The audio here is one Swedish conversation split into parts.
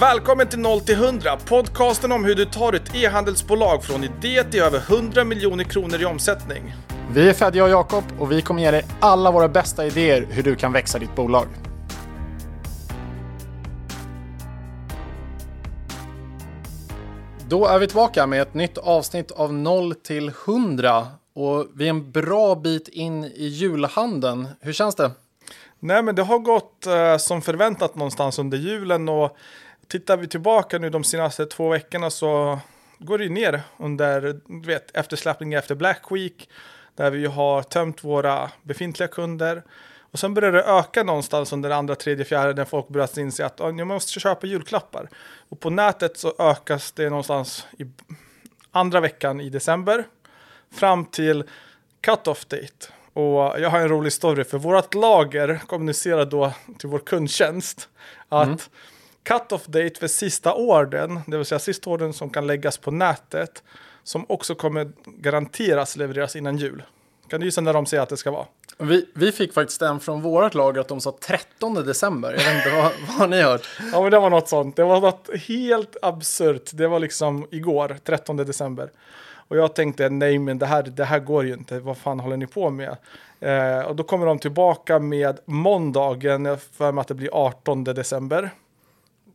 Välkommen till 0 till 100, podcasten om hur du tar ett e-handelsbolag från idé till över 100 miljoner kronor i omsättning. Vi är Fedja och Jakob och vi kommer ge dig alla våra bästa idéer hur du kan växa ditt bolag. Då är vi tillbaka med ett nytt avsnitt av 0 till 100 och vi är en bra bit in i julhandeln. Hur känns det? Nej, men det har gått eh, som förväntat någonstans under julen och tittar vi tillbaka nu de senaste två veckorna så går det ner under vet, eftersläppning efter Black Week där vi har tömt våra befintliga kunder. Och sen börjar det öka någonstans under andra, tredje, fjärde när folk börjar inse att jag måste köpa julklappar. Och på nätet så ökas det någonstans i andra veckan i december fram till cut-off date. Och jag har en rolig story för vårt lager kommunicerar då till vår kundtjänst att mm cut-off date för sista orden, det vill säga sista orden som kan läggas på nätet, som också kommer garanteras levereras innan jul. Kan du gissa när de säger att det ska vara? Vi, vi fick faktiskt en från vårt lager att de sa 13 december. Jag vet inte, vad, vad har ni hört? Ja, men det var något sånt. Det var något helt absurt. Det var liksom igår, 13 december. Och jag tänkte, nej men det här, det här går ju inte. Vad fan håller ni på med? Eh, och då kommer de tillbaka med måndagen, för mig att det blir 18 december.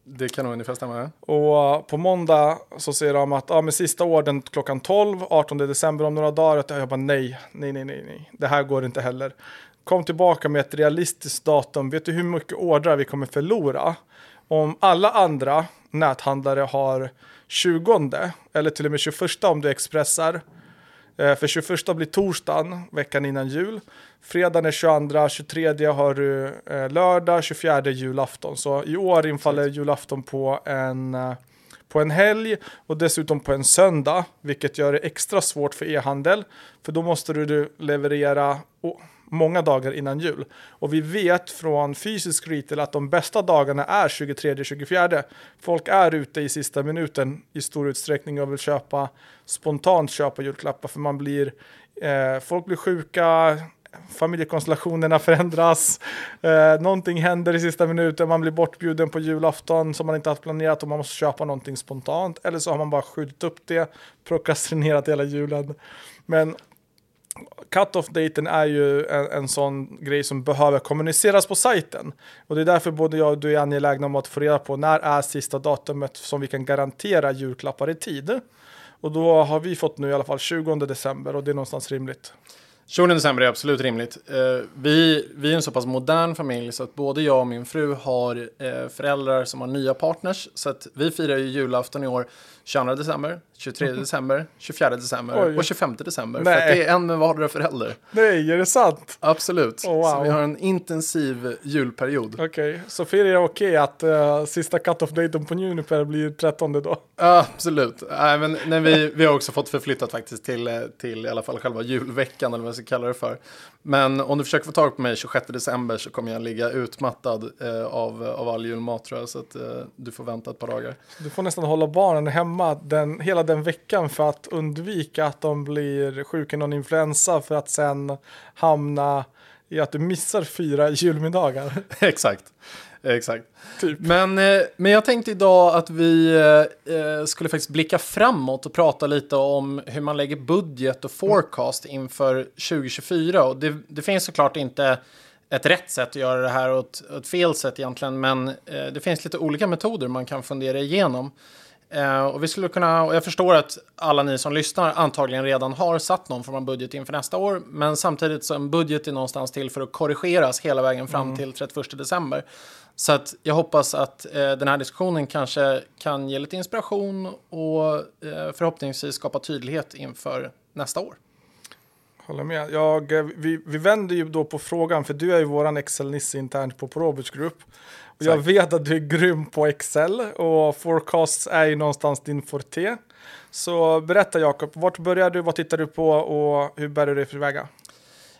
Det kan nog ungefär stämma. Och eh, på måndag så säger de att ja, med sista orden klockan 12, 18 december om några dagar. jag bara nej, nej, nej, nej, nej, det här går inte heller. Kom tillbaka med ett realistiskt datum. Vet du hur mycket ordrar vi kommer förlora? Om alla andra näthandlare har 20 eller till och med 21 om du expressar för 21 blir torsdagen, veckan innan jul. Fredagen är 22, 23 har du eh, lördag, 24 julafton. Så i år infaller julafton på en, eh, på en helg och dessutom på en söndag, vilket gör det extra svårt för e-handel. För då måste du leverera många dagar innan jul. Och vi vet från fysisk retail att de bästa dagarna är 23-24. Folk är ute i sista minuten i stor utsträckning och vill köpa spontant köpa julklappar för man blir eh, folk blir sjuka, familjekonstellationerna förändras, eh, någonting händer i sista minuten, man blir bortbjuden på julafton som man inte haft planerat och man måste köpa någonting spontant eller så har man bara skjutit upp det, prokrastinerat hela julen. Men cut-off-daten är ju en, en sån grej som behöver kommuniceras på sajten. Och det är därför både jag och du är angelägna om att få reda på när är sista datumet som vi kan garantera julklappar i tid. Och då har vi fått nu i alla fall 20 december och det är någonstans rimligt. 20 december är absolut rimligt. Eh, vi, vi är en så pass modern familj så att både jag och min fru har eh, föräldrar som har nya partners. Så att vi firar ju julafton i år 22 december, 23 december, 24 december Oj. och 25 december. Nej. För det är en med vardera förälder. Nej, är det sant? Absolut. Oh, wow. Så vi har en intensiv julperiod. Okej, okay. så för er är det okej okay att uh, sista cut-off-datum på Juniper blir 13 då? Absolut. Nej, men nej, vi, vi har också fått förflyttat faktiskt till, eh, till i alla fall själva julveckan eller vad jag ska kalla det för. Men om du försöker få tag på mig 26 december så kommer jag ligga utmattad eh, av, av all julmat tror jag. Så att eh, du får vänta ett par dagar. Du får nästan hålla barnen hemma den, hela den veckan för att undvika att de blir sjuka i någon influensa för att sen hamna i att du missar fyra julmiddagar. Exakt. Exakt. Typ. Men, eh, men jag tänkte idag att vi eh, eh, skulle faktiskt blicka framåt och prata lite om hur man lägger budget och forecast inför 2024. Och det, det finns såklart inte ett rätt sätt att göra det här och ett, ett fel sätt egentligen, men det finns lite olika metoder man kan fundera igenom. Eh, och vi skulle kunna, och jag förstår att alla ni som lyssnar antagligen redan har satt någon form av budget inför nästa år, men samtidigt så en budget är någonstans till för att korrigeras hela vägen fram mm. till 31 december. Så att jag hoppas att eh, den här diskussionen kanske kan ge lite inspiration och eh, förhoppningsvis skapa tydlighet inför nästa år. Håller med. Jag, eh, vi, vi vänder ju då på frågan, för du är ju våran Excel-nisse internt på Probus Group. Och jag vet att du är grym på Excel och forecasts är ju någonstans din forte. Så berätta Jakob, vart börjar du, vad tittar du på och hur bär du dig tillväga?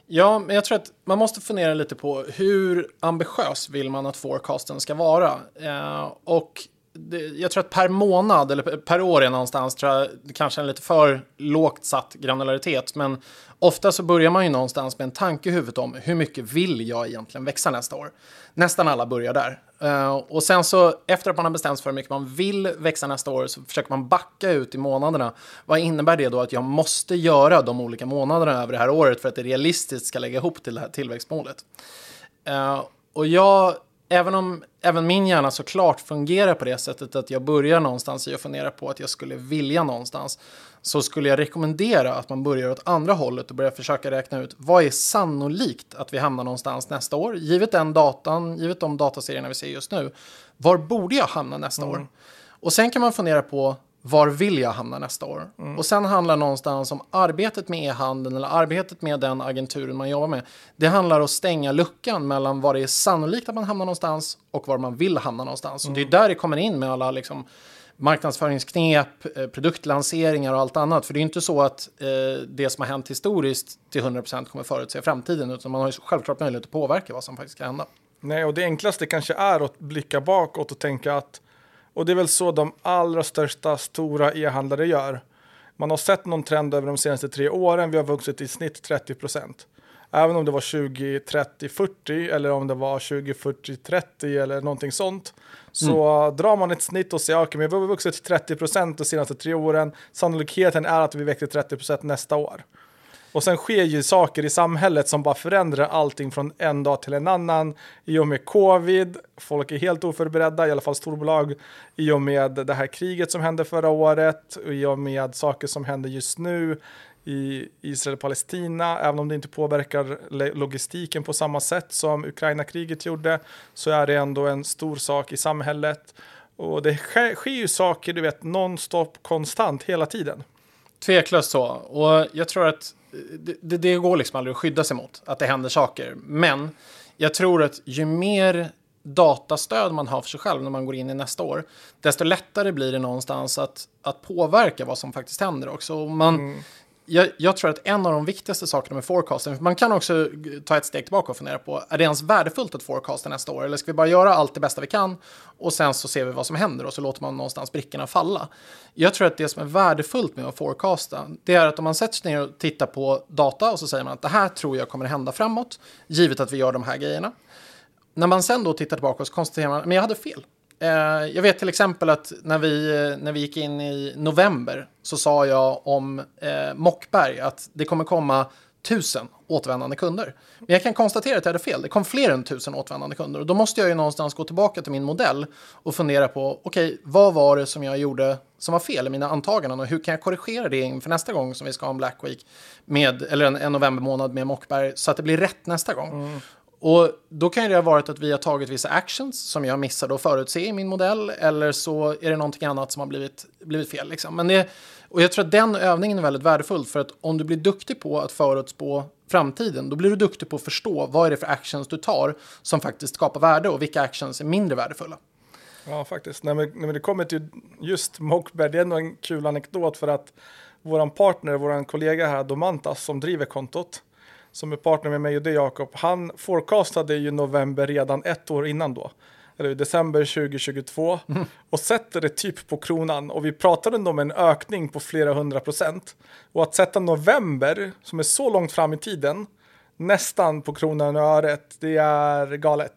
Ja, men jag tror att man måste fundera lite på hur ambitiös vill man att forecasten ska vara? Eh, och jag tror att per månad eller per år är någonstans tror jag, kanske en lite för lågt satt granularitet. Men ofta så börjar man ju någonstans med en tanke i huvudet om hur mycket vill jag egentligen växa nästa år. Nästan alla börjar där. Eh, och sen så efter att man har bestämt sig för hur mycket man vill växa nästa år så försöker man backa ut i månaderna. Vad innebär det då att jag måste göra de olika månaderna över det här året för att det realistiskt ska lägga ihop till det här tillväxtmålet? Eh, och jag även om även min hjärna såklart fungerar på det sättet att jag börjar någonstans i att fundera på att jag skulle vilja någonstans så skulle jag rekommendera att man börjar åt andra hållet och börjar försöka räkna ut vad är sannolikt att vi hamnar någonstans nästa år givet den datan, givet de dataserierna vi ser just nu. Var borde jag hamna nästa mm. år? Och sen kan man fundera på var vill jag hamna nästa år? Mm. Och sen handlar någonstans om arbetet med e-handeln eller arbetet med den agenturen man jobbar med. Det handlar om att stänga luckan mellan var det är sannolikt att man hamnar någonstans och var man vill hamna någonstans. Mm. Och det är där det kommer in med alla liksom, marknadsföringsknep, eh, produktlanseringar och allt annat. För det är inte så att eh, det som har hänt historiskt till 100% kommer förutse framtiden, utan man har ju självklart möjlighet att påverka vad som faktiskt kan hända. Nej, och det enklaste kanske är att blicka bakåt och tänka att och det är väl så de allra största stora e-handlare gör. Man har sett någon trend över de senaste tre åren. Vi har vuxit i snitt 30 procent. Även om det var 20, 30, 40 eller om det var 20, 40, 30 eller någonting sånt. Så mm. drar man ett snitt och säger att okay, vi har vuxit 30 procent de senaste tre åren. Sannolikheten är att vi växer 30 procent nästa år. Och sen sker ju saker i samhället som bara förändrar allting från en dag till en annan. I och med covid, folk är helt oförberedda, i alla fall storbolag. I och med det här kriget som hände förra året, i och med saker som händer just nu i Israel och Palestina, även om det inte påverkar logistiken på samma sätt som Ukraina-kriget gjorde, så är det ändå en stor sak i samhället. Och det sker, sker ju saker, du vet, nonstop, konstant, hela tiden. Tveklöst så. Och jag tror att eh, det, det, går liksom aldrig att skydda sig mot att det händer saker. Men jag tror att ju mer datastöd man har för sig själv när man går in i nästa år, desto lättare blir det någonstans att, att påverka vad som faktiskt händer också. Man, mm jag, jag, tror att en av de viktigaste sakerna med forecasting, man kan också ta ett steg tillbaka och fundera på, är det ens värdefullt att forecasta nästa år? Eller ska vi bara göra allt det bästa vi kan och sen så ser vi vad som händer och så låter man någonstans brickorna falla? Jag tror att det som är värdefullt med att forecasta, det är att om man sätter sig ner och tittar på data och så säger man att det här tror jag kommer hända framåt, givet att vi gör de här grejerna. När man sen då tittar tillbaka så konstaterar man, men jag hade fel. Eh, jag vet till exempel att när vi, när vi gick in i november så sa jag om eh, Mockberg att det kommer komma tusen återvändande kunder. Men jag kan konstatera att jag hade fel. Det kom fler än tusen återvändande kunder. Och då måste jag ju någonstans gå tillbaka till min modell och fundera på, okej, okay, vad var det som jag gjorde som var fel i mina antaganden och hur kan jag korrigera det inför nästa gång som vi ska ha en Black Week med, eller en, en novembermånad med Mockberg så att det blir rätt nästa gång. Mm. Och då kan det ha varit att vi har tagit vissa actions som jag missade att förutse i min modell eller så är det någonting annat som har blivit, blivit fel. Liksom. Men det, och jag tror att den övningen är väldigt värdefull för att om du blir duktig på att förutspå framtiden, då blir du duktig på att förstå vad är det för actions du tar som faktiskt skapar värde och vilka actions är mindre värdefulla. Ja, faktiskt. När, vi, när det kommer till just Mockberg, det är ändå en kul anekdot för att vår partner, vår kollega här, Domantas, som driver kontot, som är partner med mig och dig Jakob, han forecastade ju november redan ett år innan då. Eller december 2022 mm. och sätter det typ på kronan och vi pratade ändå om en ökning på flera hundra procent. Och att sätta november som är så långt fram i tiden nästan på kronan och öret, det är galet.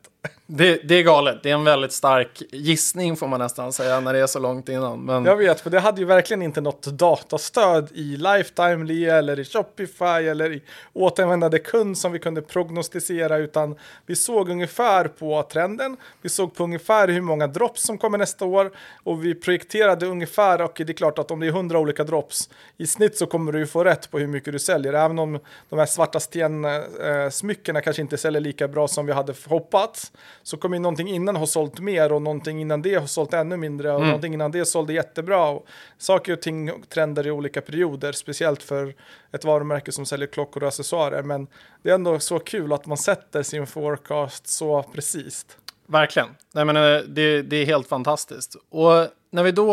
Det, det, är galet. Det är en väldigt stark gissning får man nästan säga när det är så långt innan. Men... Jag vet, för det hade ju verkligen inte något datastöd i Lifetime eller i Shopify eller i återvändande kund som vi kunde prognostisera utan vi såg ungefär på trenden. Vi såg på ungefär hur många drops som kommer nästa år och vi projekterade ungefär och det är klart att om det är hundra olika drops i snitt så kommer du ju få rätt på hur mycket du säljer. Även om de här svarta stensmyckena eh, kanske inte säljer lika bra som vi hade hoppats så kommer någonting innan ha sålt mer och någonting innan det har sålt ännu mindre och mm. någonting innan det sålde jättebra. Och saker och ting trender i olika perioder, speciellt för ett varumärke som säljer klockor och accessoarer. Men det är ändå så kul att man sätter sin forecast så precis. Verkligen. Nej, men eh, det, det är helt fantastiskt. Och när vi, då,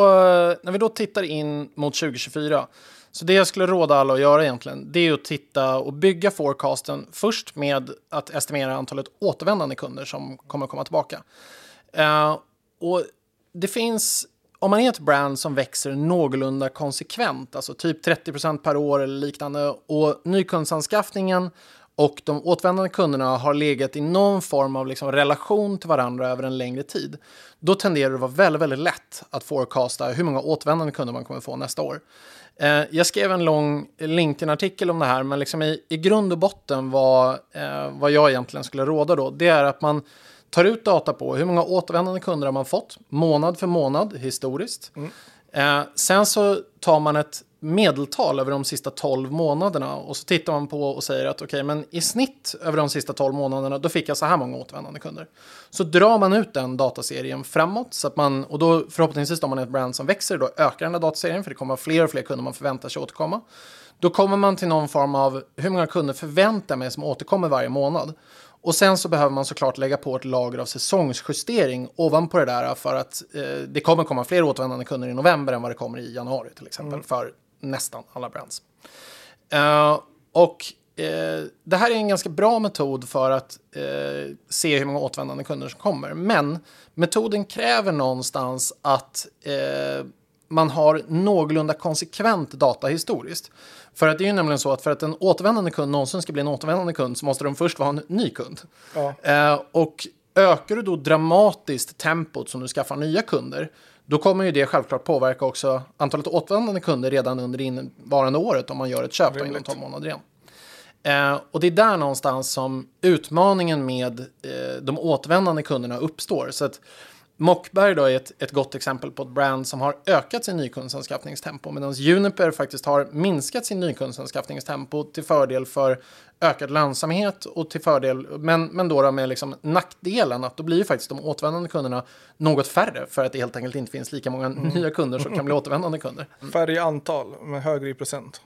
när vi då tittar in mot 2024 så det jag skulle råda alla att göra egentligen, det är att titta och bygga forecasten först med att estimera antalet återvändande kunder som kommer komma tillbaka. Uh, och det finns, om man är ett brand som växer någorlunda konsekvent, alltså typ 30% per år eller liknande, och nykundsanskaffningen och de återvändande kunderna har legat i någon form av liksom relation till varandra över en längre tid, då tenderar det att vara väldigt, väldigt lätt att forecasta hur många återvändande kunder man kommer få nästa år. Eh, jag skrev en lång LinkedIn-artikel om det här, men liksom i, i grund och botten vad, eh, vad jag egentligen skulle råda då, det är att man tar ut data på hur många återvändande kunder har man fått, månad för månad historiskt. Mm. Eh, sen så tar man ett medeltal över de sista 12 månaderna och så tittar man på och säger att okej, okay, men i snitt över de sista 12 månaderna, då fick jag så här många återvändande kunder. Så drar man ut den dataserien framåt så att man, och då förhoppningsvis om man är ett brand som växer, då ökar den här dataserien för det kommer fler och fler kunder man förväntar sig återkomma. Då kommer man till någon form av hur många kunder förväntar mig som återkommer varje månad. Och sen så behöver man såklart lägga på ett lager av säsongsjustering ovanpå det där för att eh, det kommer komma fler återvändande kunder i november än vad det kommer i januari till exempel mm. för nästan alla brands. Uh, och uh, det här är en ganska bra metod för att uh, se hur många återvändande kunder som kommer. Men metoden kräver någonstans att man har någorlunda konsekvent data historiskt. För att det är ju nämligen så att för att en återvändande kund någonsin ska bli en återvändande kund så måste de först vara en ny kund. Ja. och ökar du då dramatiskt tempot som du skaffar nya kunder då kommer ju det självklart påverka också antalet återvändande kunder redan under innevarande året om man gör ett köp inom 12 månader igen. Eh, och det är där någonstans som utmaningen med eh, de återvändande kunderna uppstår. Så att Mockberg då är ett, ett gott exempel på ett brand som har ökat sin nykundsanskaffningstempo medan Juniper faktiskt har minskat sin nykundsanskaffningstempo till fördel för ökad lönsamhet och till fördel, men, men då, då med liksom nackdelen att då blir ju faktiskt de återvändande kunderna något färre för att det helt enkelt inte finns lika många mm. nya kunder som kan bli återvändande kunder. Färre i antal, men högre i procent.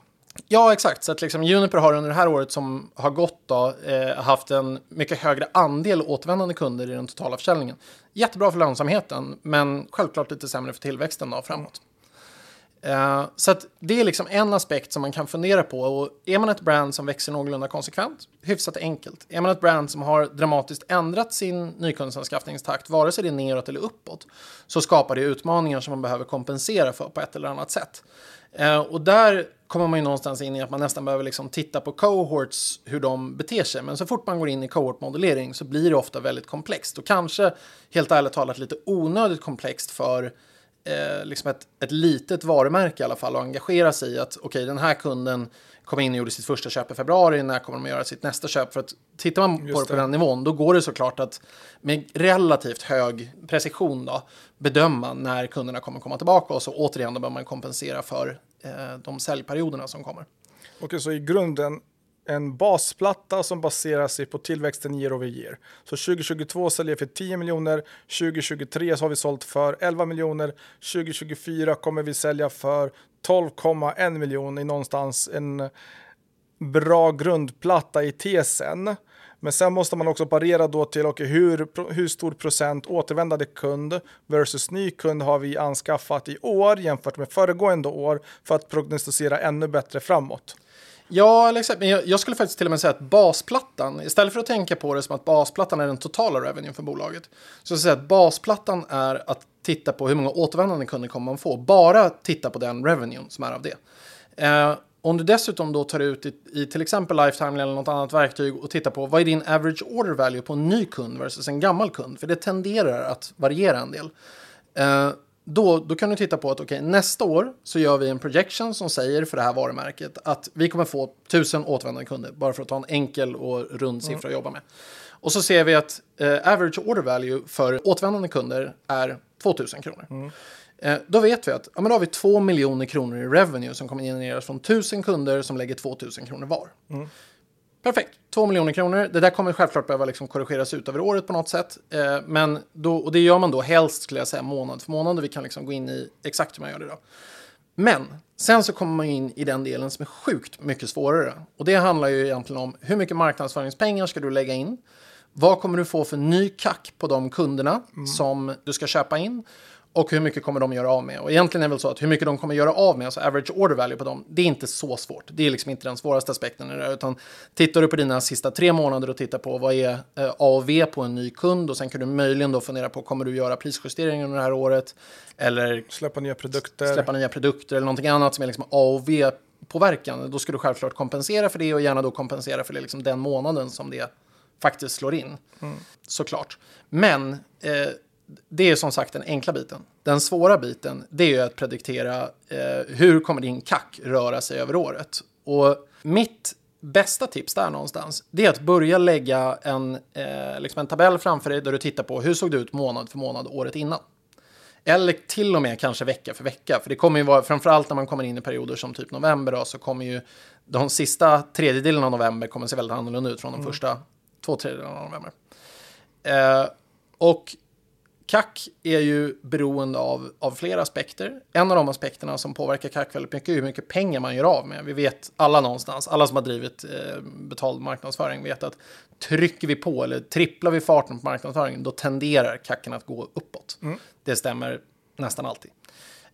Ja, exakt. Så att liksom Juniper har under det här året som har gått då, eh, haft en mycket högre andel återvändande kunder i den totala försäljningen. Jättebra för lönsamheten, men självklart lite sämre för tillväxten då framåt. Eh, så att det är liksom en aspekt som man kan fundera på. Och är man ett brand som växer någorlunda konsekvent, hyfsat enkelt. Är man ett brand som har dramatiskt ändrat sin nykundsanskaffningstakt, vare sig det är neråt eller uppåt, så skapar det utmaningar som man behöver kompensera för på ett eller annat sätt. Eh, och där kommer man ju någonstans in i att man nästan behöver liksom titta på cohorts, hur de beter sig. Men så fort man går in i cohort-modellering så blir det ofta väldigt komplext och kanske helt ärligt talat lite onödigt komplext för eh, liksom ett, ett litet varumärke i alla fall och engagera sig i att okej, okay, den här kunden kom in och gjorde sitt första köp i februari, när kommer de att göra sitt nästa köp? För att tittar man på det på den nivån, då går det såklart att med relativt hög precision då, bedöma när kunderna kommer komma tillbaka och så återigen då behöver man kompensera för Eh, de säljperioderna som kommer. Okej, så i grunden en basplatta som baserar sig på tillväxten year over year. Så 2022 säljer vi för 10 miljoner, 2023 så har vi sålt för 11 miljoner, 2024 kommer vi sälja för 12,1 miljoner i någonstans en bra grundplatta i tesen. Men sen måste man också parera då till okay, hur, hur stor procent återvändande kund versus ny kund har vi anskaffat i år jämfört med föregående år för att prognostisera ännu bättre framåt. Ja, eller exakt. Men jag, jag, skulle faktiskt till och med säga att basplattan, istället för att tänka på det som att basplattan är den totala revenuen för bolaget, så jag säga att basplattan är att titta på hur många återvändande kunder kommer man få. Bara titta på den revenuen som är av det. Eh, om du dessutom då tar ut i, i, till exempel Lifetime eller något annat verktyg och tittar på vad är din average order value på en ny kund versus en gammal kund, för det tenderar att variera en del. Eh, då, då kan du titta på att okay, nästa år så gör vi en projection som säger för det här varumärket att vi kommer få tusen återvändande kunder, bara för att ta en enkel och rund siffra mm. att jobba med. Och så ser vi att eh, average order value för återvändande kunder är 2000 kronor. Mm. Eh, då vet vi att ja, men då har vi 2 miljoner kronor i revenue som kommer genereras från 1000 kunder som lägger 2000 kronor var. Mm. Perfekt, 2 miljoner kronor. Det där kommer självklart behöva liksom korrigeras ut över året på något sätt. Eh, men då, och det gör man då helst skulle jag säga månad för månad och vi kan liksom gå in i exakt hur man gör det då. Men sen så kommer man in i den delen som är sjukt mycket svårare. Och det handlar ju egentligen om hur mycket marknadsföringspengar ska du lägga in? Vad kommer du få för ny kack på de kunderna mm. som du ska köpa in? Och hur mycket kommer de göra av med? Och egentligen är det väl så att hur mycket de kommer göra av med, alltså average order value på dem, det är inte så svårt. Det är liksom inte den svåraste aspekten i det, utan tittar du på dina sista tre månader och tittar på vad är eh, AV på en ny kund och sen kan du möjligen då fundera på kommer du göra prisjusteringar under det här året eller släppa nya produkter, släppa nya produkter eller någonting annat som är liksom AV påverkan, då ska du självklart kompensera för det och gärna då kompensera för det liksom den månaden som det faktiskt slår in. Mm. Såklart. Men eh, det är som sagt den enkla biten. Den svåra biten det är att prediktera eh, hur kommer din kack röra sig över året. Och mitt bästa tips där någonstans det är att börja lägga en, eh, liksom en tabell framför dig där du tittar på hur såg det ut månad för månad året innan. Eller till och med kanske vecka för vecka. För det kommer ju vara, framförallt när man kommer in i perioder som typ november då, så kommer ju de sista tredjedelen av november kommer se väldigt annorlunda ut från de mm. första två tredjedelarna av november. Eh, och CAC är ju beroende av, av flera aspekter. En av de aspekterna som påverkar CAC väldigt mycket är hur mycket pengar man gör av med. Vi vet alla någonstans, alla som har drivit eh, betald marknadsföring vet att trycker vi på eller tripplar vi farten på marknadsföringen då tenderar CACen att gå uppåt. Mm. Det stämmer nästan alltid.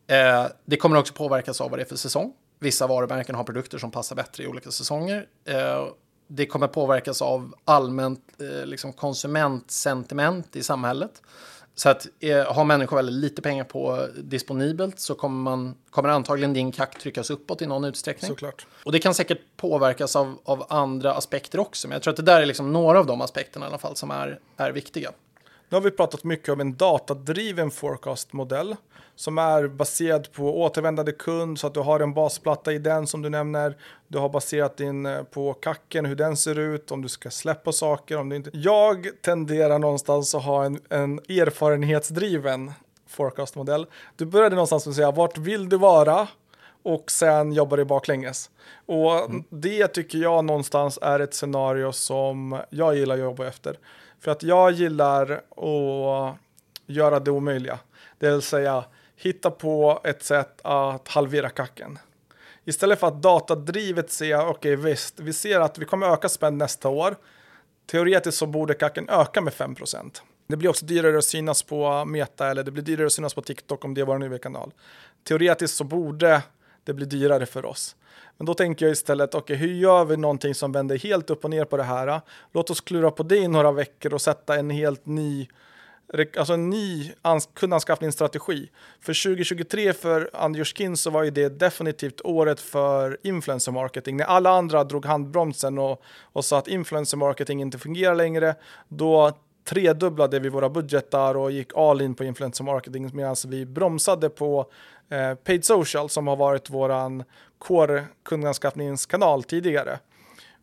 Eh, det kommer också påverkas av vad det är för säsong. Vissa varumärken har produkter som passar bättre i olika säsonger. Eh, det kommer påverkas av allmänt eh, liksom konsumentsentiment i samhället. Så att eh, har människor väldigt lite pengar på disponibelt så kommer, man, kommer antagligen din kack tryckas uppåt i någon utsträckning. Såklart. Och det kan säkert påverkas av, av andra aspekter också. Men jag tror att det där är liksom några av de aspekterna i alla fall som är, är viktiga. Nu har vi pratat mycket om en datadriven forecast-modell som är baserad på återvändande kund så att du har en basplatta i den som du nämner. Du har baserat in eh, på kacken, hur den ser ut, om du ska släppa saker, om du inte. Jag tenderar någonstans att ha en, en erfarenhetsdriven forecast-modell. Du började någonstans med att säga vart vill du vara? och sen jobbar du baklänges. Och mm. det tycker jag någonstans är ett scenario som jag gillar att jobba efter. För att jag gillar att göra det omöjliga. Det vill säga hitta på ett sätt att halvera kacken. Istället för att datadrivet se, okej okay, visst, vi ser att vi kommer öka spänn nästa år. Teoretiskt så borde kacken öka med 5% Det blir också dyrare att synas på Meta eller det blir dyrare att synas på TikTok om det är vår nya kanal. Teoretiskt så borde det blir dyrare för oss. Men då tänker jag istället, okej, okay, hur gör vi någonting som vänder helt upp och ner på det här? Låt oss klura på det i några veckor och sätta en helt ny alltså en ny kundanskaffningsstrategi. För 2023 för Anderskin så var ju det definitivt året för influencer marketing. När alla andra drog handbromsen och, och sa att influencer marketing inte fungerar längre, då tredubblade vi våra budgetar och gick all in på influencer marketing medan vi bromsade på eh, paid social som har varit våran core kundanskaffningskanal tidigare.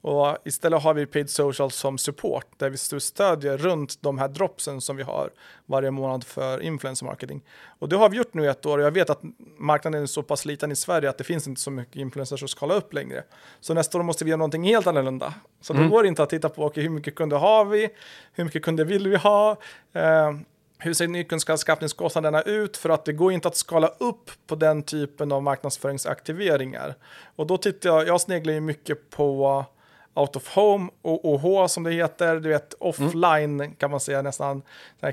Och istället har vi paid social som support där vi stödjer runt de här dropsen som vi har varje månad för influencer marketing. Och det har vi gjort nu ett år och jag vet att marknaden är så pass liten i Sverige att det finns inte så mycket influencers att skala upp längre. Så nästa år måste vi göra någonting helt annorlunda. Så mm. då går det inte att titta på okay, hur mycket kunder har vi, hur mycket kunder vill vi ha, eh, hur ser nykunskapskostnaderna ut? För att det går inte att skala upp på den typen av marknadsföringsaktiveringar. Och då tittar jag, jag sneglar ju mycket på out of home och OH som det heter, du vet offline mm. kan man säga nästan,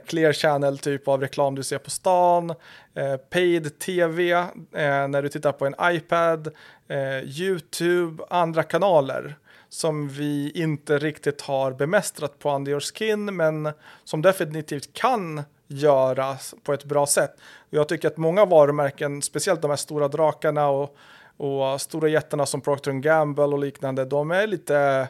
clear channel typ av reklam du ser på stan, eh, paid tv eh, när du tittar på en iPad, eh, YouTube, andra kanaler som vi inte riktigt har bemästrat på Under Your Skin men som definitivt kan göras på ett bra sätt. Jag tycker att många varumärken, speciellt de här stora drakarna och och stora jättarna som Procter Gamble och liknande, de är lite,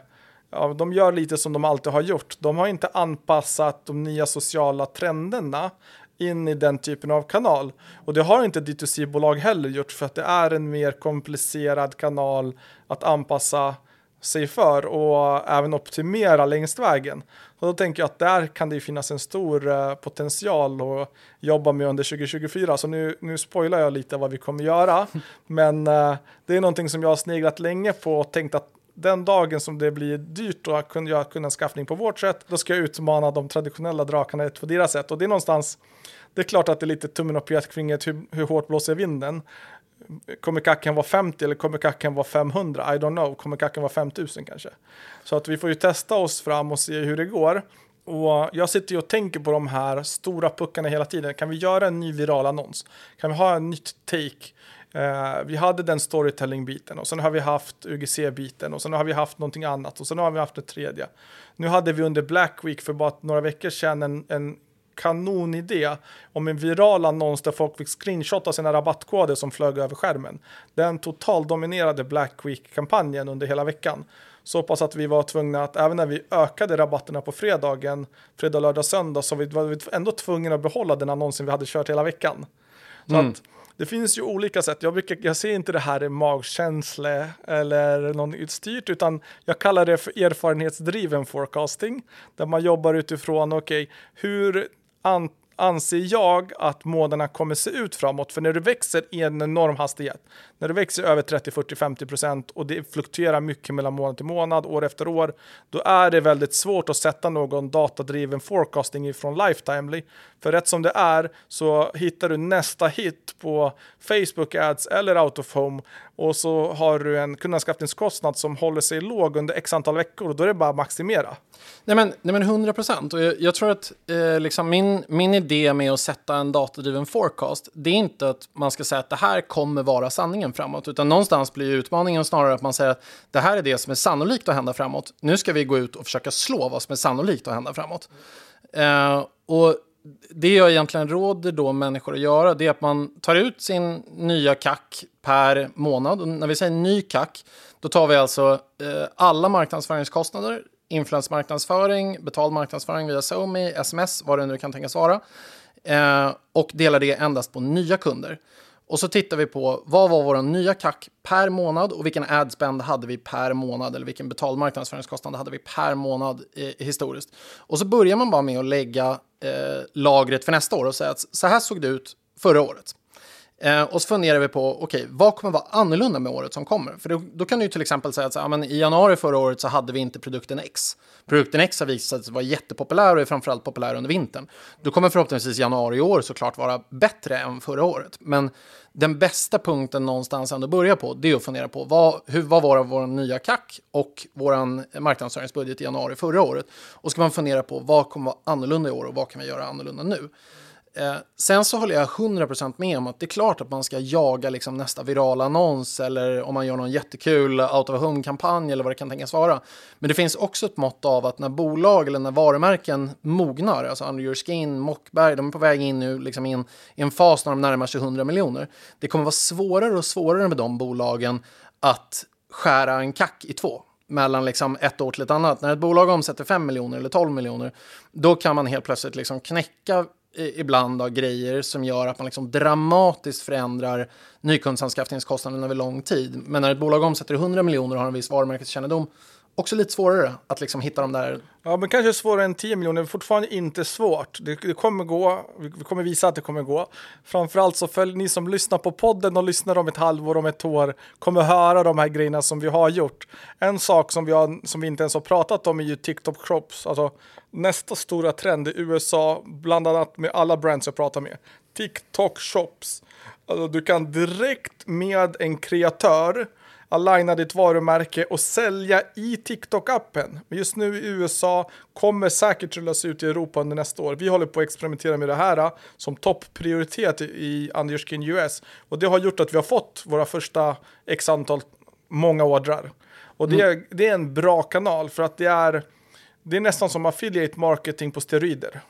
ja, de gör lite som de alltid har gjort. De har inte anpassat de nya sociala trenderna in i den typen av kanal. Och det har inte D2C-bolag heller gjort för att det är en mer komplicerad kanal att anpassa sig för och även optimera längst vägen. Och då tänker jag att där kan det finnas en stor uh, potential att jobba med under 2024. Så nu, nu spoilar jag lite vad vi kommer göra. Men uh, det är någonting som jag har sneglat länge på och tänkt att den dagen som det blir dyrt att kunna göra kundanskaffning på vårt sätt, då ska jag utmana de traditionella drakarna på deras sätt. Och det är någonstans, det är klart att det är lite tummen och pekfingret hur, hur hårt blåser vinden. Kommer kacken vara 50 eller kommer kacken vara 500? I don't know. Kommer kacken vara 5000 kanske? Så att vi får ju testa oss fram och se hur det går. Och jag sitter ju och tänker på de här stora puckarna hela tiden. Kan vi göra en ny viral annons? Kan vi ha en nytt take? Eh, vi hade den storytelling-biten och sen har vi haft UGC-biten och sen har vi haft någonting annat och sen har vi haft det tredje. Nu hade vi under Black Week för bara några veckor sedan en, en kanonidé om en viral annons där folk fick screenshotta sina rabattkoder som flög över skärmen. Den totaldominerade Black Week-kampanjen under hela veckan. Så pass att vi var tvungna att även när vi ökade rabatterna på fredagen, fredag, lördag, söndag, så var vi ändå tvungna att behålla den annonsen vi hade kört hela veckan. Så mm. att det finns ju olika sätt. Jag, brukar, jag ser inte det här i magkänsla eller något styrt, utan jag kallar det för erfarenhetsdriven forecasting, där man jobbar utifrån, okej, okay, hur an anser jag att månaderna kommer se ut framåt. För när du växer i en enorm hastighet, när du växer över 30, 40, 50 procent och det fluktuerar mycket mellan månad till månad, år efter år, då är det väldigt svårt att sätta någon datadriven forecasting ifrån Lifetimely. För rätt som det är så hittar du nästa hit på Facebook Ads eller Out of Home och så har du en kundanskaffningskostnad som håller sig låg under x antal veckor och då är det bara att maximera. Nej men, nej men 100 procent. Och jag, jag, tror att eh, liksom min, min idé med att sätta en datadriven forecast, det är inte att man ska säga att det här kommer vara sanningen framåt, utan någonstans blir utmaningen snarare att man säger att det här är det som är sannolikt att hända framåt. Nu ska vi gå ut och försöka slå vad som är sannolikt att hända framåt. Eh, och det jag egentligen råder då människor att göra det är att man tar ut sin nya kack per månad. Och när vi säger ny kack, då tar vi alltså eh, alla marknadsföringskostnader, influensmarknadsföring, betald marknadsföring via SoMe, sms, vad det nu kan tänkas vara, eh, och delar det endast på nya kunder. Och så tittar vi på vad var vår nya kack per månad och vilken adspend hade vi per månad eller vilken betald marknadsföringskostnad hade vi per månad eh, historiskt. Och så börjar man bara med att lägga eh, lagret för nästa år och säga att så här såg det ut förra året. Eh, och så funderar vi på, okej, okay, vad kommer vara annorlunda med året som kommer? För då, då kan du till exempel säga att så, ja, men i januari förra året så hade vi inte produkten X. Produkten X har visat sig vara jättepopulär och är framförallt populär under vintern. Då kommer förhoppningsvis januari i år såklart vara bättre än förra året. Men den bästa punkten någonstans ändå börja på, det är att fundera på vad, hur, vad var vår nya kack och vår marknadsföringsbudget i januari förra året. Och ska man fundera på vad kommer vara annorlunda i år och vad kan vi göra annorlunda nu? Eh, sen så håller jag 100% med om att det är klart att man ska jaga liksom nästa virala annons eller om man gör någon jättekul out of home-kampanj eller vad det kan tänkas vara. Men det finns också ett mått av att när bolag eller när varumärken mognar, alltså Under Your Skin, Mockberg, de är på väg in nu liksom in, i en fas när de närmar sig 100 miljoner. Det kommer vara svårare och svårare med de bolagen att skära en kack i två mellan liksom ett år till ett annat. När ett bolag omsätter 5 miljoner eller 12 miljoner, då kan man helt plötsligt liksom knäcka ibland av grejer som gör att man liksom dramatiskt förändrar nykundsanskaffningskostnaden över lång tid. Men när ett bolag omsätter 100 miljoner och har en viss varumärkeskännedom också lite svårare att liksom hitta de där. Ja, men kanske svårare än 10 miljoner, fortfarande inte svårt. Det, det, kommer gå, vi kommer visa att det kommer gå. Framförallt så följ ni som lyssnar på podden och lyssnar om ett halvår, om ett år, kommer höra de här grejerna som vi har gjort. En sak som vi, har, som vi inte ens har pratat om är ju TikTok Crops, alltså nästa stora trend i USA, bland annat med alla brands jag pratar med. TikTok Shops. Alltså, du kan direkt med en kreatör aligna ditt varumärke och sälja i TikTok-appen. Men just nu i USA kommer säkert rullas ut i Europa under nästa år. Vi håller på att experimentera med det här äh, som topprioritet i Underskin US och det har gjort att vi har fått våra första x antal många ordrar. Och det, mm. det är en bra kanal för att det är, det är nästan som affiliate marketing på steroider.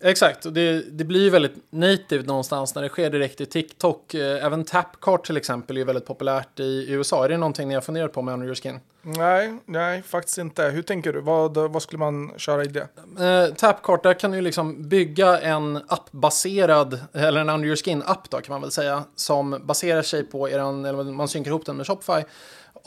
Exakt, och det, det blir väldigt native någonstans när det sker direkt i TikTok. Eh, även Tapcart till exempel är väldigt populärt i USA. Är det någonting ni har funderat på med Under Your Skin? Nej, nej, faktiskt inte. Hur tänker du? Vad, vad skulle man köra i det? Eh, Tapcart, där kan du liksom bygga en appbaserad, eller en Under Your Skin-app då kan man väl säga, som baserar sig på eran, eller man synkar ihop den med Shopify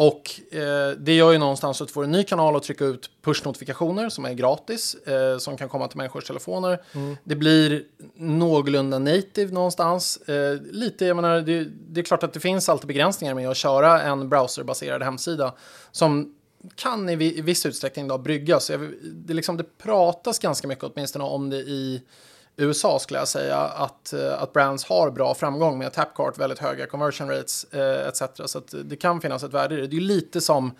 och eh, det gör ju någonstans att du får en ny kanal att trycka ut push-notifikationer som är gratis, eh, som kan komma till människors telefoner. Mm. Det blir någorlunda native någonstans. Eh, lite, jag menar, det, det, är klart att det finns alltid begränsningar med att köra en browserbaserad hemsida som kan i, viss utsträckning då bryggas. Det, liksom, det pratas ganska mycket åtminstone om det i USA skulle jag säga att, eh, att brands har bra framgång med Tapcart, väldigt höga conversion rates eh, etc. Så det kan finnas ett värde i det. Det är lite som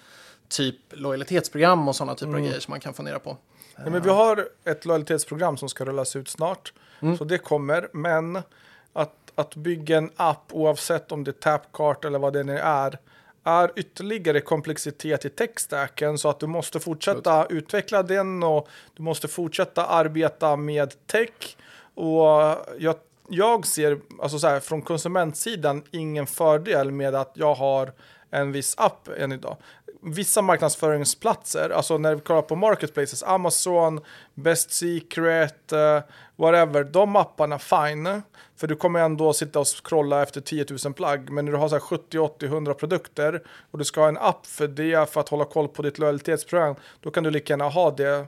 typ lojalitetsprogram och sådana typer mm. av grejer som man kan fundera på. Nej, men vi har ett lojalitetsprogram som ska rullas ut snart. Mm. Så det kommer. Men att, att bygga en app oavsett om det är Tapcart eller vad det nu är är ytterligare komplexitet i techstacken så att du måste fortsätta utveckla den och du måste fortsätta arbeta med tech. Och jag, jag ser alltså så här, från konsumentsidan ingen fördel med att jag har en viss app än idag. Vissa marknadsföringsplatser, alltså när vi kollar på marketplaces, Amazon, Best Secret, uh, whatever, de apparna fine. För du kommer ändå sitta och scrolla efter 10 000 plagg. Men när du har så 70, 80, 100 produkter och du ska ha en app för det för att hålla koll på ditt lojalitetsprogram, då kan du lika gärna ha det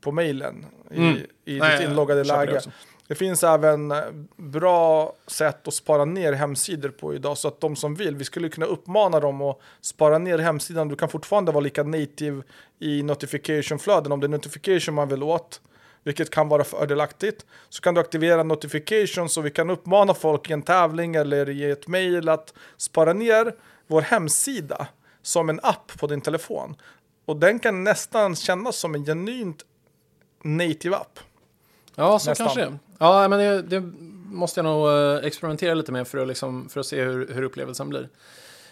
på mailen i, Mm. i Nej, ditt jag inloggade läge. Det finns även eh, bra sätt att spara ner hemsidor på idag så att de som vill, vi skulle kunna uppmana dem att spara ner hemsidan. Du kan fortfarande vara lika native i notification-flöden om det är notification man vill åt, vilket kan vara fördelaktigt. Så kan du aktivera notifications så vi kan uppmana folk i en tävling eller i ett mail att spara ner vår hemsida som en app på din telefon. Och den kan nästan kännas som en genuint native app. Ja, så Nästan. kanske. Ja, men det, det måste jag nog eh, experimentera lite med för att, liksom, för att se hur, hur upplevelsen blir.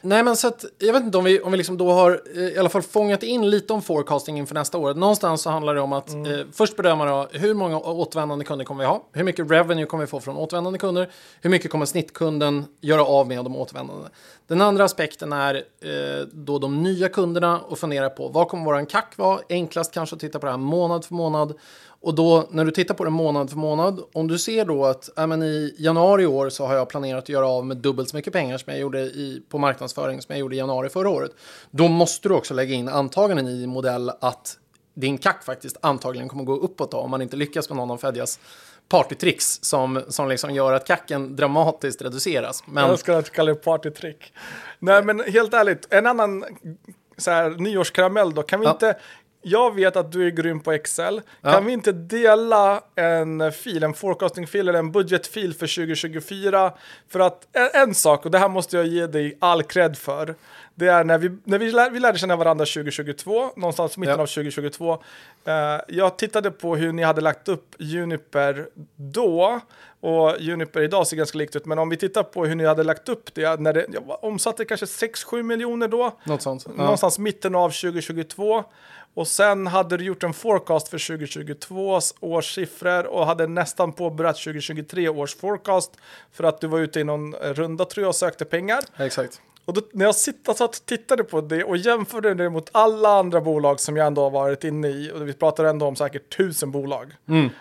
Nej, men så att, jag vet inte om vi, om vi liksom då har eh, i alla fall fångat in lite om forecasting inför nästa år. Någonstans så handlar det om att Mm. eh, först bedöma då, hur många återvändande kunder kommer vi ha? Hur mycket revenue kommer vi få från återvändande kunder? Hur mycket kommer snittkunden göra av med de återvändande? Den andra aspekten är eh, då de nya kunderna och fundera på vad kommer våran CAC vara? Enklast kanske att titta på det här månad för månad. Och då när du tittar på det månad för månad, om du ser då att ja, men i januari i år så har jag planerat att göra av med dubbelt så mycket pengar som jag gjorde i, på marknadsföring som jag gjorde i januari förra året. Då måste du också lägga in antaganden i din modell att din CAC faktiskt antagligen kommer gå uppåt då, om man inte lyckas med någon av Fedjas partytricks som, som liksom gör att CACen dramatiskt reduceras. Men Jag älskar att du kallar det partytrick. Nej, men helt ärligt, en annan så här, nyårskaramell då. Kan vi Ja. inte... Jag vet att du är grym på Excel. Ja. Kan vi inte dela en fil, en forecasting-fil eller en budgetfil för 2024? För att en, sak, och det här måste jag ge dig all cred för. Det är när vi, när vi, lär, vi lärde känna varandra 2022, någonstans i mitten Ja. av 2022. Eh, jag tittade på hur ni hade lagt upp Juniper då. Och Juniper idag ser ganska likt ut, men om vi tittar på hur ni hade lagt upp det, när det jag omsatte kanske 6-7 miljoner då, något sånt. Ja. någonstans mitten av 2022. Och sen hade du gjort en forecast för 2022 års siffror och hade nästan påbörjat 2023 års forecast för att du var ute i någon runda tror jag och sökte pengar. Exakt. Och då, när jag sitter så att tittade på det och jämförde det mot alla andra bolag som jag ändå har varit inne i, och vi pratar ändå om säkert tusen bolag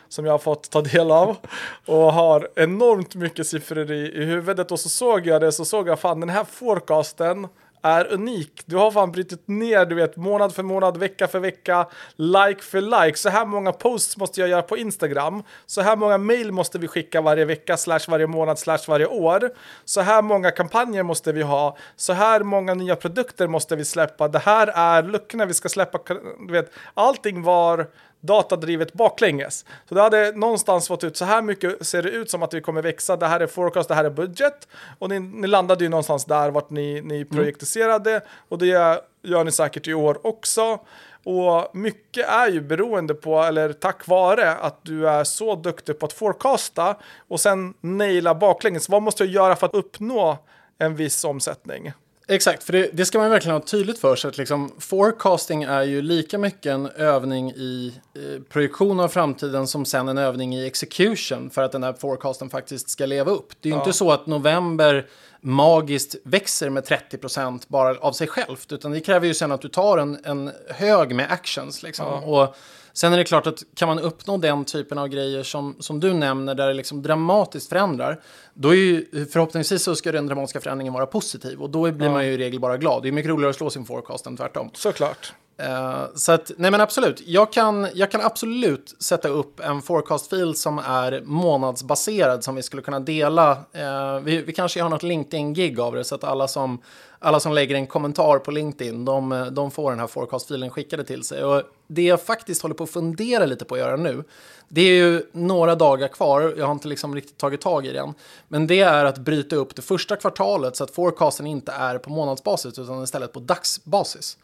som jag har fått ta del av och har enormt mycket siffror i, i huvudet och så såg jag det så såg jag fan den här forecasten är unik. Du har fan brutit ner, du vet, månad för månad, vecka för vecka, like för like. Så här många posts måste jag göra på Instagram. Så här många mail måste vi skicka varje vecka, slash varje månad, slash varje år. Så här många kampanjer måste vi ha. Så här många nya produkter måste vi släppa. Det här är luckorna vi ska släppa. Du vet, allting var datadrivet baklänges. Så det hade någonstans fått ut så här mycket ser det ut som att vi kommer växa. Det här är forecast, det här är budget. Och ni, ni landade ju någonstans där vart ni, ni projektiserade. Och det gör ni säkert i år också. Och mycket är ju beroende på, eller tack vare, att du är så duktig på att forecasta och sen naila baklänges. Vad måste jag göra för att uppnå en viss omsättning? Exakt, för det, det ska man verkligen ha tydligt för sig att liksom, forecasting är ju lika mycket en övning i eh, projektion av framtiden som sen en övning i execution för att den här forecasten faktiskt ska leva upp. Det är ju inte så att november magiskt växer med 30% bara av sig självt, utan det kräver ju sen att du tar en, en hög med actions. Liksom. Och sen är det klart att kan man uppnå den typen av grejer som, som du nämner, där det liksom dramatiskt förändrar, då är ju förhoppningsvis så ska den dramatiska förändringen vara positiv och då blir man ju i regel bara glad. Det är mycket roligare att slå sin forecast än tvärtom. Såklart. Eh, så att, nej men absolut, jag kan, jag kan absolut sätta upp en forecast-fil som är månadsbaserad som vi skulle kunna dela. Eh, vi, vi kanske har något LinkedIn-gig av det så att alla som, alla som lägger en kommentar på LinkedIn, de, de får den här forecast-filen skickade till sig. Och det jag faktiskt håller på att fundera lite på att göra nu, det är ju några dagar kvar, jag har inte liksom riktigt tagit tag i det än, men det är att bryta upp det första kvartalet så att forecasten inte är på månadsbasis utan istället på dagsbasis.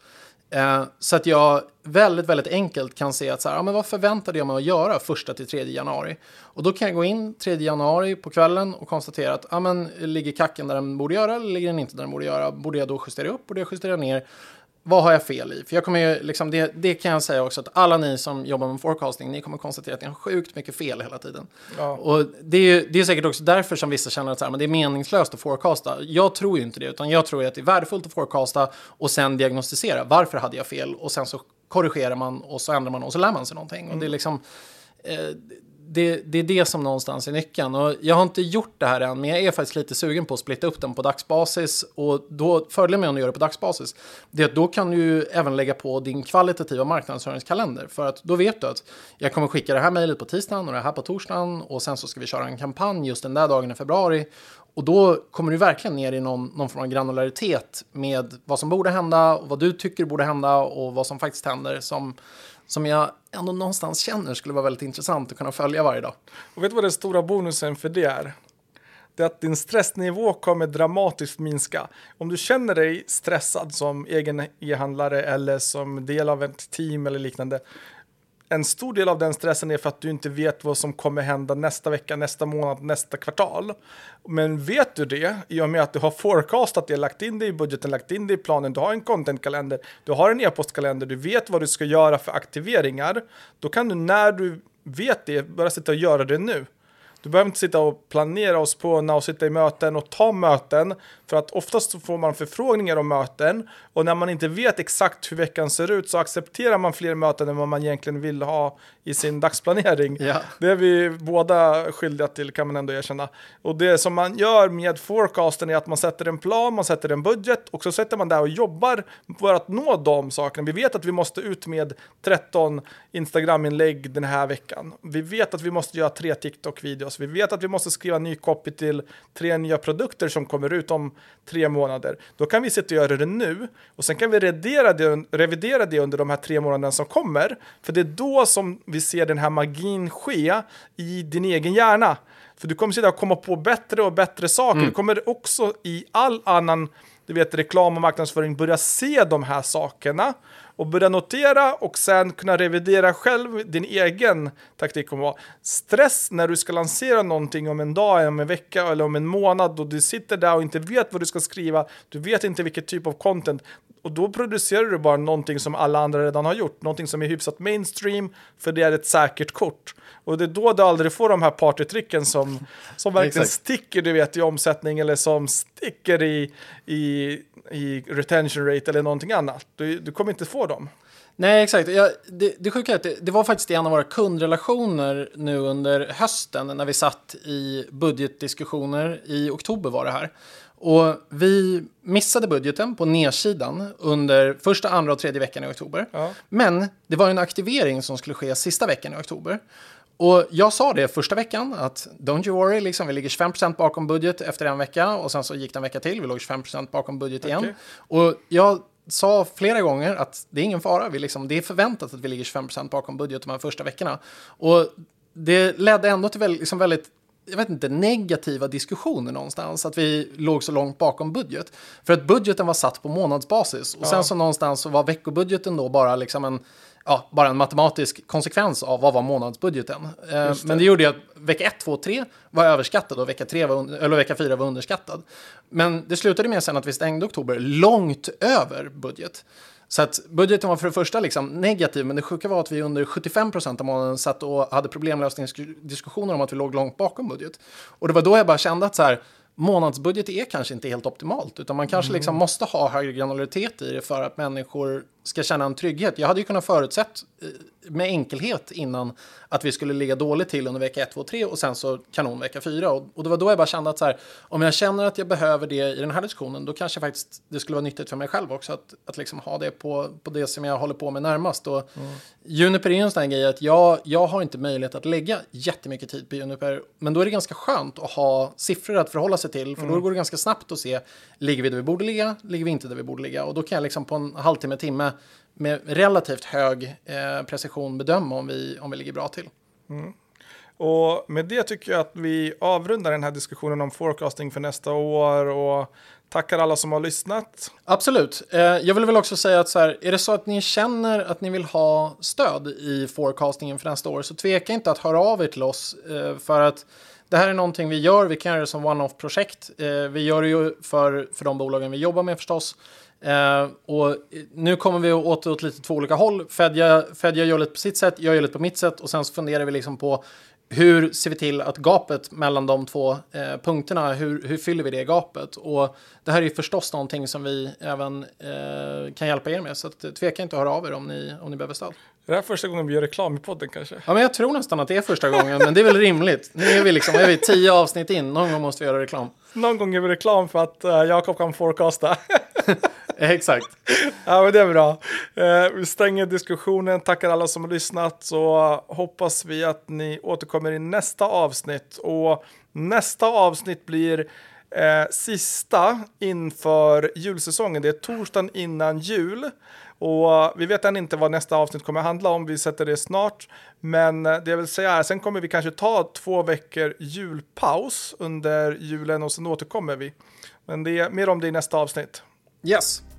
Eh, så att jag väldigt, väldigt enkelt kan se att så här, ja, men vad förväntade jag mig att göra första till 3 januari? Och då kan jag gå in 3 januari på kvällen och konstatera att ja, men, ligger kacken där den borde göra eller ligger den inte där den borde göra? Borde jag då justera upp? Borde jag justera ner? Vad har jag fel i? För jag kommer ju, liksom, det, det kan jag säga också att alla ni som jobbar med forecasting, ni kommer konstatera att ni har sjukt mycket fel hela tiden. Ja. Och det är, det är säkert också därför som vissa känner att så här, men det är meningslöst att forecasta. Jag tror ju inte det, utan jag tror att det är värdefullt att forecasta och sen diagnostisera. Varför hade jag fel? Och sen så korrigerar man och så ändrar man och så lär man sig någonting. Mm. Och det är mm. liksom... Eh, det, det, är det som någonstans är nyckeln. Och jag har inte gjort det här än, men jag är faktiskt lite sugen på att splitta upp den på dagsbasis. Och då, fördelen med att göra det på dagsbasis, det är att då kan du ju även lägga på din kvalitativa marknadsföringskalender. För att då vet du att jag kommer skicka det här mejlet på tisdagen och det här på torsdagen och sen så ska vi köra en kampanj just den där dagen i februari. Och då kommer du verkligen ner i någon, någon form av granularitet med vad som borde hända, och vad du tycker borde hända och vad som faktiskt händer som som jag ändå någonstans känner skulle vara väldigt intressant att kunna följa varje dag. Och vet du vad den stora bonusen för det är? Det är att din stressnivå kommer dramatiskt minska. Om du känner dig stressad som egen e-handlare eller som del av ett team eller liknande en stor del av den stressen är för att du inte vet vad som kommer hända nästa vecka, nästa månad, nästa kvartal. Men vet du det, i och med att du har forecastat det, lagt in det i budgeten, lagt in det i planen, du har en contentkalender, du har en e-postkalender, du vet vad du ska göra för aktiveringar, då kan du när du vet det, börja sitta och göra det nu. Du behöver inte sitta och planera och spåna och sitta i möten och ta möten. För att oftast får man förfrågningar om möten. Och när man inte vet exakt hur veckan ser ut så accepterar man fler möten än vad man egentligen vill ha i sin dagsplanering. Ja. Det är vi båda skyldiga till kan man ändå erkänna. Och det som man gör med forecasten är att man sätter en plan, man sätter en budget och så sätter man där och jobbar för att nå de sakerna. Vi vet att vi måste ut med 13 Instagram-inlägg den här veckan. Vi vet att vi måste göra tre TikTok-videos. Vi vet att vi måste skriva ny copy till tre nya produkter som kommer ut om tre månader. Då kan vi sitta och göra det nu och sen kan vi revidera det, revidera det under de här tre månaderna som kommer. För det är då som vi ser den här magin ske i din egen hjärna. För du kommer sitta och komma på bättre och bättre saker. Mm. Du kommer också i all annan du vet, reklam och marknadsföring börja se de här sakerna och börja notera och sen kunna revidera själv din egen taktik kommer vara. Stress när du ska lansera någonting om en dag, om en vecka eller om en månad och du sitter där och inte vet vad du ska skriva, du vet inte vilket typ av content och då producerar du bara någonting som alla andra redan har gjort, någonting som är hyfsat mainstream för det är ett säkert kort. Och det är då du aldrig får de här partytricken som, som verkligen sticker du vet i omsättning eller som sticker i, i, i retention rate eller någonting annat. Du, du kommer inte få dem. Nej, exakt. Ja, det, det sjuka är att det, det, var faktiskt en av våra kundrelationer nu under hösten när vi satt i budgetdiskussioner. I oktober var det här. Och vi missade budgeten på nedsidan under första, andra och tredje veckan i oktober. Ja. Men det var en aktivering som skulle ske sista veckan i oktober. Och jag sa det första veckan att don't you worry, liksom, vi ligger 25% bakom budget efter en vecka och sen så gick det en vecka till, vi låg 25% bakom budget igen. Okay. Och jag sa flera gånger att det är ingen fara, vi liksom, det är förväntat att vi ligger 25% bakom budget de här första veckorna. Och det ledde ändå till liksom väldigt jag vet inte, negativa diskussioner någonstans. Att vi låg så långt bakom budget. För att budgeten var satt på månadsbasis. Och ja. sen så någonstans så var veckobudgeten då bara liksom en ja, bara en matematisk konsekvens av vad var månadsbudgeten. Eh, det. Men det gjorde att vecka 1, 2, 3 var överskattad och vecka, 3 var, eller vecka 4 var underskattad. Men det slutade med sen att vi stängde oktober långt över budget. Så att budgeten var för det första liksom negativ, men det sjuka var att vi under 75 procent av månaden satt och hade problemlösningsdiskussioner om att vi låg långt bakom budget. Och det var då jag bara kände att så här, månadsbudget är kanske inte helt optimalt, utan man kanske mm. liksom måste ha högre granularitet i det för att människor ska känna en trygghet. Jag hade ju kunnat förutsett eh, med enkelhet innan att vi skulle ligga dåligt till under vecka 1, 2, 3 och sen så kanon vecka 4. Och, och det var då jag bara kände att så här, om jag känner att jag behöver det i den här diskussionen, då kanske faktiskt det skulle vara nyttigt för mig själv också att, att liksom ha det på, på det som jag håller på med närmast. Och mm. Juniper är ju en sån här grej att jag, jag har inte möjlighet att lägga jättemycket tid på Juniper, men då är det ganska skönt att ha siffror att förhålla sig till, för mm. då går det ganska snabbt att se, ligger vi där vi borde ligga, ligger vi inte där vi borde ligga? Och då kan jag liksom på en halvtimme, timme med relativt hög eh, precision bedöma om vi, om vi ligger bra till. Mm. Och med det tycker jag att vi avrundar den här diskussionen om forecasting för nästa år och tackar alla som har lyssnat. Absolut. Eh, jag vill väl också säga att så här, är det så att ni känner att ni vill ha stöd i forecastingen för nästa år så tveka inte att höra av er till oss eh, för att det här är någonting vi gör. Vi kan göra det som one-off-projekt. Eh, vi gör det ju för, för de bolagen vi jobbar med förstås. Uh, och nu kommer vi åt, åt lite två olika håll. Fedja, Fedja gör lite på sitt sätt, jag gör lite på mitt sätt och sen så funderar vi liksom på hur ser vi till att gapet mellan de två eh, punkterna, hur, hur fyller vi det gapet? Och det här är förstås någonting som vi även eh, kan hjälpa er med, så att, tveka inte att höra av er om ni, om ni behöver stöd. Är det här första gången vi gör reklam i podden kanske? Ja, men jag tror nästan att det är första gången, men det är väl rimligt. Nu är vi liksom, är vi tio avsnitt in, någon gång måste vi göra reklam. Någon gång gör vi reklam för att uh, Jakob kan forecasta. Exakt. Ja, men det är bra. Uh, vi stänger diskussionen, tackar alla som har lyssnat, så hoppas vi att ni återkommer i nästa avsnitt. Och nästa avsnitt blir eh, sista inför julsäsongen. Det är torsdagen innan jul. Och vi vet än inte vad nästa avsnitt kommer handla om, vi sätter det snart. Men det jag vill säga är, sen kommer vi kanske ta två veckor julpaus under julen och sen återkommer vi. Men det är mer om det i nästa avsnitt. Yes,